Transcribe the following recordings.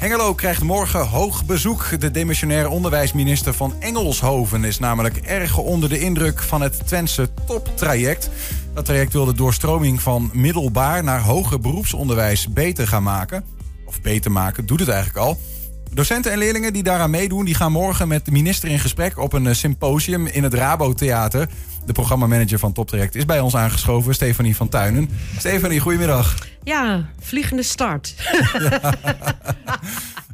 Hengelo krijgt morgen hoog bezoek. De demissionaire onderwijsminister van Engelshoven is namelijk erg onder de indruk van het Twentse toptraject. Dat traject wil de doorstroming van middelbaar naar hoger beroepsonderwijs beter gaan maken. Of beter maken, doet het eigenlijk al. Docenten en leerlingen die daaraan meedoen, die gaan morgen met de minister in gesprek op een eh, symposium in het Rabo Theater. De programmamanager van Toptraject is bij ons aangeschoven, Stefanie van Tuinen. Stefanie, goedemiddag. Ja, vliegende start.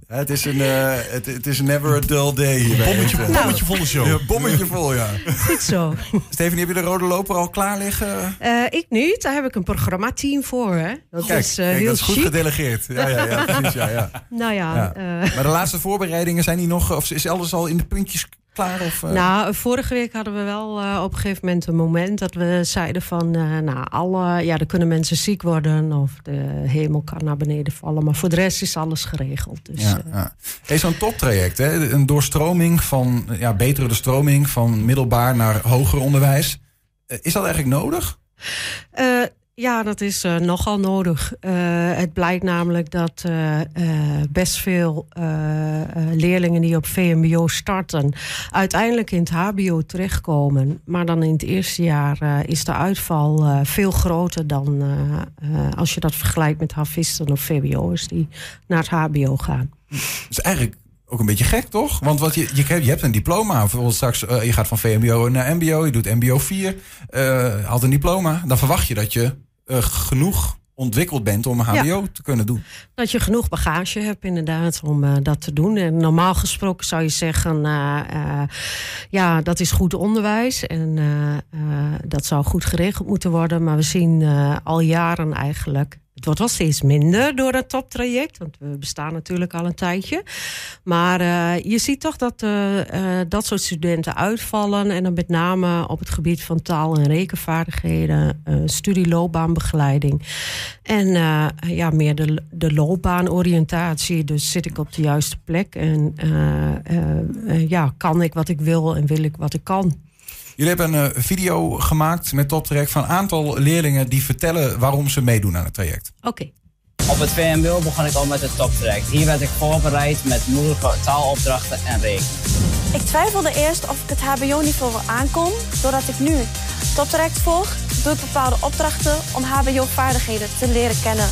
Het is een, uh, het, het, is never a dull day hier. Bommetje, vol, bommetje volle show. Ja, bommetje vol, ja. Goed zo. Stefanie, heb je de rode loper al klaar liggen? Uh, ik niet. Daar heb ik een programmateam voor. Hè. Dat kijk, is, uh, kijk, heel dat is goed chic. gedelegeerd. Ja, ja, ja, precies, ja, ja. Nou ja, Ja. eh, Maar de laatste voorbereidingen zijn die nog... Of is alles al in de puntjes klaar? Of, eh? nou, vorige week hadden we wel eh, op een gegeven moment een moment dat we zeiden van, eh, nou, alle, ja, er kunnen mensen ziek worden of de hemel kan naar beneden vallen, maar voor de rest is alles geregeld. Dus, ja, eh, ja. Hey, Zo'n toptraject, hè? een doorstroming van... Ja, betere doorstroming van middelbaar naar hoger onderwijs. Is dat eigenlijk nodig? Ja, dat is eh, nogal nodig. Eh, het blijkt namelijk dat eh, best veel leerlingen die op VMBO starten, uiteindelijk in het HBO terechtkomen. Maar dan in het eerste jaar is de uitval veel groter dan als je dat vergelijkt met havisten of VWO'ers die naar het HBO gaan. Is eigenlijk ook een beetje gek, toch? Want wat je, je, hebt- je hebt een diploma. Bijvoorbeeld straks, eh, je gaat van VMBO naar MBO. Je doet MBO 4. eh haalt een diploma. Dan verwacht je dat je eh, genoeg ontwikkeld bent om een Ja. HBO te kunnen doen. Dat je genoeg bagage hebt, inderdaad, om dat te doen. En normaal gesproken zou je zeggen: eh, ja, dat is goed onderwijs. En dat zou goed geregeld moeten worden. Maar we zien al jaren eigenlijk. Het wordt wel steeds minder door het toptraject, want we bestaan natuurlijk al een tijdje. Maar eh, je ziet toch dat eh, eh, dat soort studenten uitvallen. En dan met name op het gebied van taal- en rekenvaardigheden, studieloopbaanbegeleiding. En ja, meer de, de loopbaanoriëntatie. Dus zit ik op de juiste plek en ja, kan ik wat ik wil en wil ik wat ik kan. Jullie hebben een eh, video gemaakt met toptraject van een aantal leerlingen die vertellen waarom ze meedoen aan het traject. Oké. Op het VMBO begon ik al met het toptraject. Hier werd ik voorbereid met moeilijke taalopdrachten en rekenen. Ik twijfelde eerst of ik het HBO-niveau wel aankon. Doordat ik nu toptraject volg, doe ik bepaalde opdrachten om HBO-vaardigheden te leren kennen.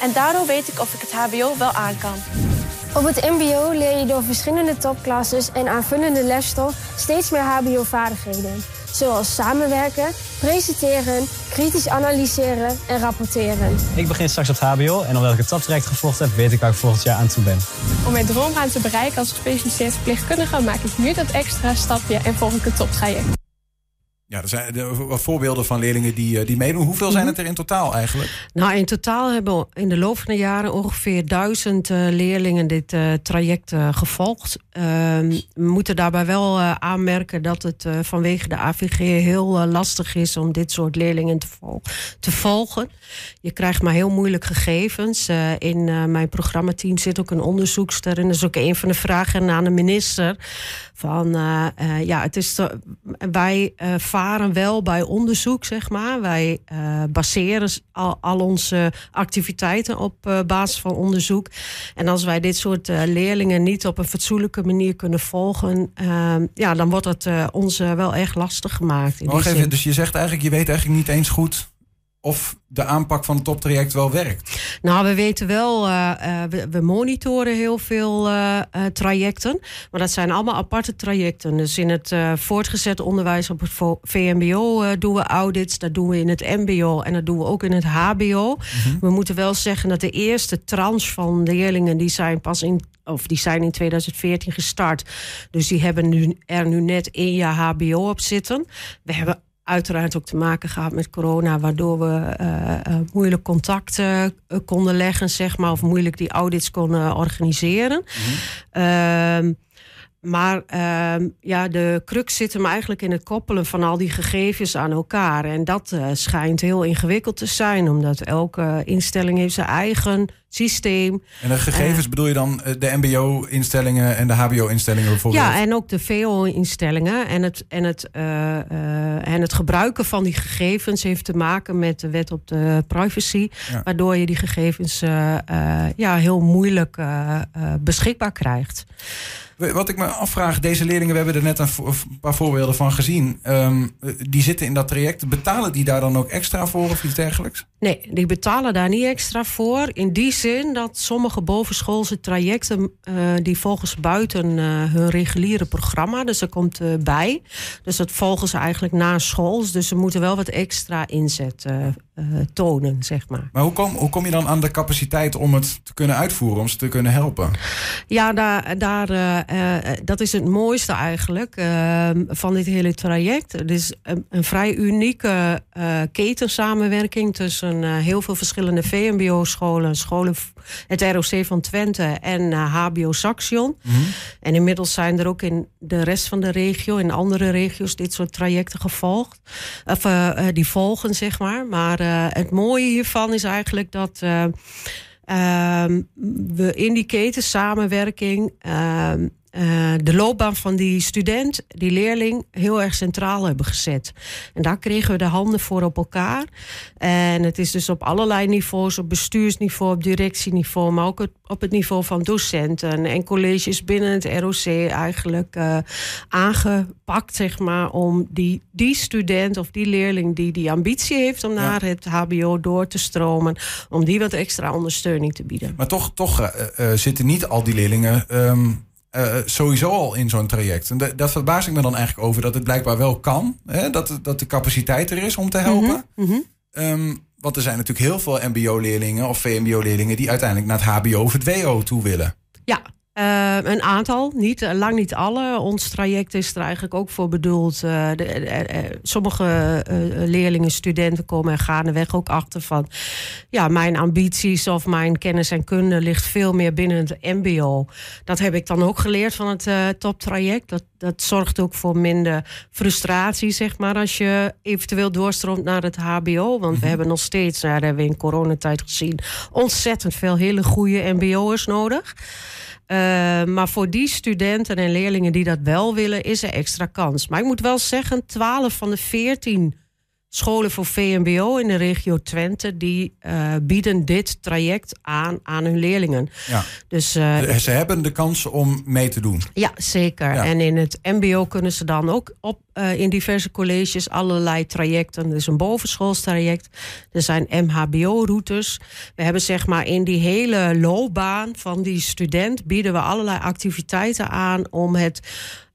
En daardoor weet ik of ik het HBO wel aan kan. Op het MBO leer je door verschillende topklasses en aanvullende lesstof steeds meer HBO-vaardigheden. Zoals samenwerken, presenteren, kritisch analyseren en rapporteren. Ik begin straks op het HBO en omdat ik het toptraject gevolgd heb, weet ik waar ik volgend jaar aan toe ben. Om mijn droomgaan te bereiken als gespecialiseerd verpleegkundige maak ik nu dat extra stapje en volg ik het toptraject. Ja, er zijn wat voorbeelden van leerlingen die, eh, die meedoen. Hoeveel zijn het er in totaal eigenlijk? Nou, in totaal hebben in de loop van de jaren ongeveer duizend eh, leerlingen dit eh, traject gevolgd. Ehm, we moeten daarbij wel aanmerken dat het vanwege de AVG heel lastig is om dit soort leerlingen te, vol- te volgen. Je krijgt maar heel moeilijk gegevens. In mijn programmateam zit ook een onderzoekster en dat is ook een van de vragen aan de minister. Van ja, het is wij eh, varen wel bij onderzoek, zeg maar. Wij eh, baseren al, al onze activiteiten op eh, basis van onderzoek. En als wij dit soort eh, leerlingen niet op een fatsoenlijke manier kunnen volgen, eh, ja, dan wordt het ons wel erg lastig gemaakt. in even, dus je zegt eigenlijk, je weet eigenlijk niet eens goed of de aanpak van het toptraject wel werkt. Nou, we weten wel, eh, eh, we, we monitoren heel veel eh, trajecten. Maar dat zijn allemaal aparte trajecten. Dus in het voortgezet onderwijs op het VMBO doen we audits. Dat doen we in het MBO en dat doen we ook in het HBO. We moeten wel zeggen dat de eerste tranche van leerlingen... die zijn pas in of die zijn in 2014 gestart. Dus die hebben nu, er nu net één jaar HBO op zitten. We hebben uiteraard ook te maken gehad met corona, waardoor we eh, eh, moeilijk contact eh, konden leggen, zeg maar, of moeilijk die audits konden organiseren. Ehm, maar ehm, ja, de crux zit hem eigenlijk in het koppelen van al die gegevens aan elkaar. En dat uh, schijnt heel ingewikkeld te zijn, omdat elke instelling heeft zijn eigen systeem. En de gegevens bedoel je dan de MBO-instellingen en de HBO-instellingen bijvoorbeeld? Ja, en ook de VO-instellingen. En het, en, het, uh, uh, en het gebruiken van die gegevens heeft te maken met de wet op de privacy. Ja. Waardoor je die gegevens ja, heel moeilijk beschikbaar krijgt. Wat ik me afvraag, deze leerlingen, we hebben er net een, paar voorbeelden van gezien. Um, die zitten in dat traject. Betalen die daar dan ook extra voor of iets dergelijks? Nee, die betalen daar niet extra voor. In die zin dat sommige bovenschoolse trajecten, uh, die volgens buiten uh, hun reguliere programma. Dus er komt uh, bij. Dus dat volgen ze eigenlijk na school. Dus ze moeten wel wat extra inzet tonen, zeg maar. Maar hoe kom, hoe kom je dan aan de capaciteit om het te kunnen uitvoeren, om ze te kunnen helpen? Ja, daar, daar dat is het mooiste eigenlijk ehm, van dit hele traject. Het is een, een vrij unieke ketensamenwerking tussen heel veel verschillende VMBO-scholen, scholen, het ROC van Twente en uh, HBO Saxion. Mm -hmm. En inmiddels zijn er ook in de rest van de regio, in andere regio's, dit soort trajecten gevolgd. Of uh, die volgen, zeg maar. Maar het mooie hiervan is eigenlijk dat. Ehm, we in die ketensamenwerking ehm, uh, de loopbaan van die student, die leerling, heel erg centraal hebben gezet. En daar kregen we de handen voor op elkaar. En het is dus op allerlei niveaus, op bestuursniveau, op directieniveau, maar ook op het niveau van docenten en colleges binnen het ROC eigenlijk uh, aangepakt, zeg maar, om die, die student of die leerling die die ambitie heeft om naar het HBO door te stromen, om die wat extra ondersteuning te bieden. Maar toch, toch uh, zitten niet al die leerlingen. Um uh, sowieso al in zo'n traject. En dat verbaas ik me dan eigenlijk over dat het blijkbaar wel kan. Hè? Dat, dat de capaciteit er is om te helpen. Mm -hmm. um, want er zijn natuurlijk heel veel MBO-leerlingen of VMBO-leerlingen die uiteindelijk naar het HBO of het WO toe willen. Ja, uh, een aantal, niet, uh, lang niet alle. Ons traject is er eigenlijk ook voor bedoeld. Uh, de, sommige leerlingen, studenten komen er gaandeweg ook achter van... ja, mijn ambities of mijn kennis en kunde ligt veel meer binnen het mbo. Dat heb ik dan ook geleerd van het toptraject. Dat, dat zorgt ook voor minder frustratie, zeg maar... als je eventueel doorstroomt naar het hbo. Want we mhm. hebben nog steeds, nou, dat hebben we in coronatijd gezien... ontzettend veel hele goede mbo'ers nodig... Uh, maar voor die studenten en leerlingen die dat wel willen, is er extra kans. Maar ik moet wel zeggen, 12 van de 14 scholen voor VMBO in de regio Twente, die uh, bieden dit traject aan aan hun leerlingen. Ja. Dus, uh, ze hebben de kans om mee te doen. Ja, zeker. Ja. En in het MBO kunnen ze dan ook op uh, in diverse colleges allerlei trajecten. Er is een bovenschoolstraject, er zijn MHBO-routes. We hebben zeg maar in die hele loopbaan van die student bieden we allerlei activiteiten aan om het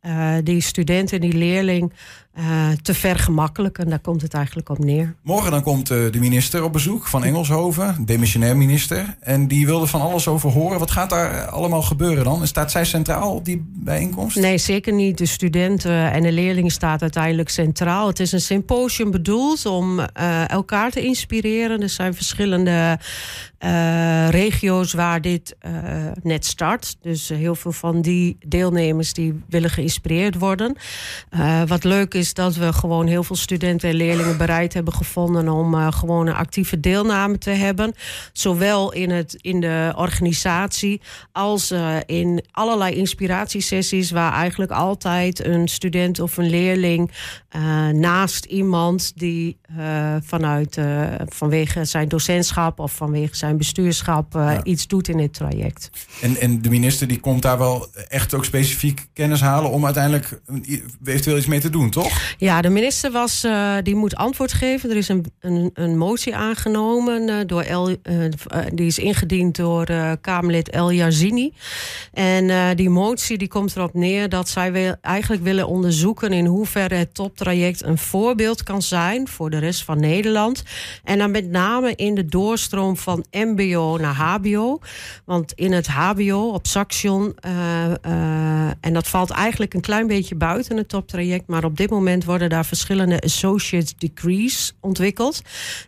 uh, die student en die leerling uh, te vergemakkelijken. Daar komt het eigenlijk op neer. Morgen dan komt uh, de minister op bezoek van Engelshoven, demissionair minister. En die wilde van alles over horen. Wat gaat daar allemaal gebeuren dan? Staat zij centraal op die bijeenkomst? Nee, zeker niet. De studenten en de leerlingen staan uiteindelijk centraal. Het is een symposium bedoeld om elkaar te inspireren. Er zijn verschillende regio's waar dit net start. Dus heel veel van die deelnemers die willen geïnspireerd worden. Uh, wat leuk is dat we gewoon heel veel studenten en leerlingen bereid hebben gevonden om gewoon een actieve deelname te hebben. Zowel in, het, in de organisatie als in allerlei inspiratiesessies waar eigenlijk altijd een student of een leerling naast iemand die vanuit vanwege zijn docentschap of vanwege zijn bestuurschap ja. iets doet in dit traject. En, en de minister die komt daar wel echt ook specifiek kennis halen om uiteindelijk eventueel iets mee te doen, toch? Ja, de minister was, uh, die moet antwoord geven. Er is een, een, een motie aangenomen uh, door El, die is ingediend door Kamerlid El Yazini. En die motie die komt erop neer dat zij wil, eigenlijk willen onderzoeken in hoeverre het toptraject een voorbeeld kan zijn voor de rest van Nederland. En dan met name in de doorstroom van MBO naar HBO. Want in het HBO op Saxion, en dat valt eigenlijk eigenlijk een klein beetje buiten het toptraject. Maar op dit moment worden daar verschillende associate degrees ontwikkeld.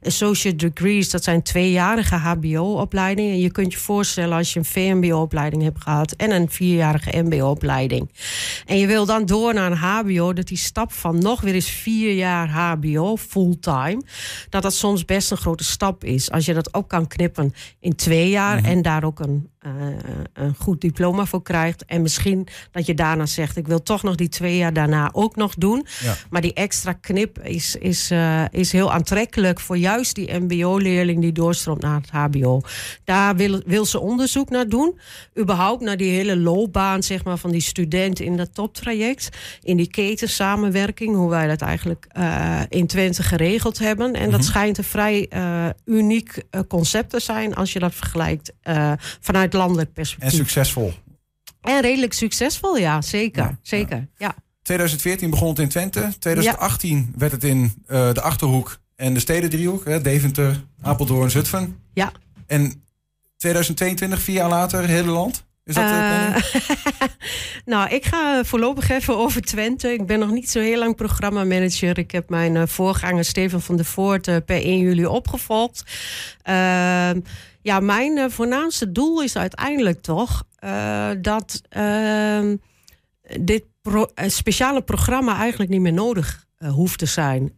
Associate degrees, dat zijn tweejarige HBO-opleidingen. Je kunt je voorstellen als je een VMBO-opleiding hebt gehad en een vierjarige MBO-opleiding. En je wil dan door naar een HBO, dat die stap van nog weer eens vier jaar HBO fulltime, dat dat soms best een grote stap is. Als je dat ook kan knippen in twee jaar en daar ook een uh, een goed diploma voor krijgt. En misschien dat je daarna zegt: Ik wil toch nog die twee jaar daarna ook nog doen. Ja. Maar die extra knip is, is, uh, is heel aantrekkelijk voor juist die MBO-leerling die doorstroomt naar het HBO. Daar wil, wil ze onderzoek naar doen. Überhaupt naar die hele loopbaan zeg maar, van die student in dat toptraject. In die ketensamenwerking, hoe wij dat eigenlijk uh, in Twente geregeld hebben. En mm -hmm. dat schijnt een vrij uniek concept te zijn als je dat vergelijkt vanuit landelijk perspectief. En succesvol. En redelijk succesvol, ja, zeker. Ja, zeker, ja. 2014 begon het in Twente. 2018 ja. werd het in uh, de Achterhoek en de Stedendriehoek. Hè, Deventer, Apeldoorn, Zutphen. Ja. En 2022, vier jaar later, hele land? Is dat uh, nou, ik ga voorlopig even over Twente. Ik ben nog niet zo heel lang programmamanager. Ik heb mijn uh, voorganger Steven van der Voort uh, per 1 juli opgevolgd. Ehm, ja, mijn uh, voornaamste doel is uiteindelijk toch uh, dat uh, dit pro speciale programma eigenlijk niet meer nodig hoeft te zijn.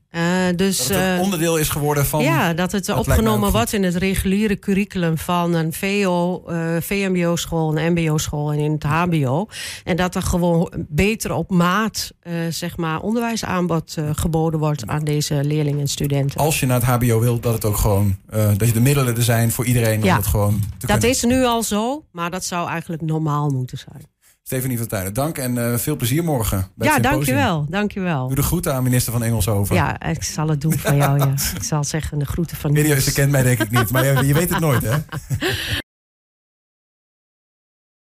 dus, dat het een onderdeel is geworden van. Ja, dat het dat opgenomen wordt in het reguliere curriculum van een VO, VMBO-school, een MBO-school en in het HBO. En dat er gewoon beter op maat, zeg maar, onderwijsaanbod geboden wordt aan deze leerlingen en studenten. Als je naar het HBO wilt, dat het ook gewoon, dat je de middelen er zijn voor iedereen ja, om het gewoon te Dat kunnen. is nu al zo, maar dat zou eigenlijk normaal moeten zijn. Stefanie van Tuinen, dank en uh, veel plezier morgen. Bij ja, dankjewel, dankjewel. Doe de groeten aan minister van Engelshoven. Ja, ik zal het doen van jou. Ja. Ik zal zeggen de groeten van Ze kent mij denk ik niet, maar je, je weet het nooit hè.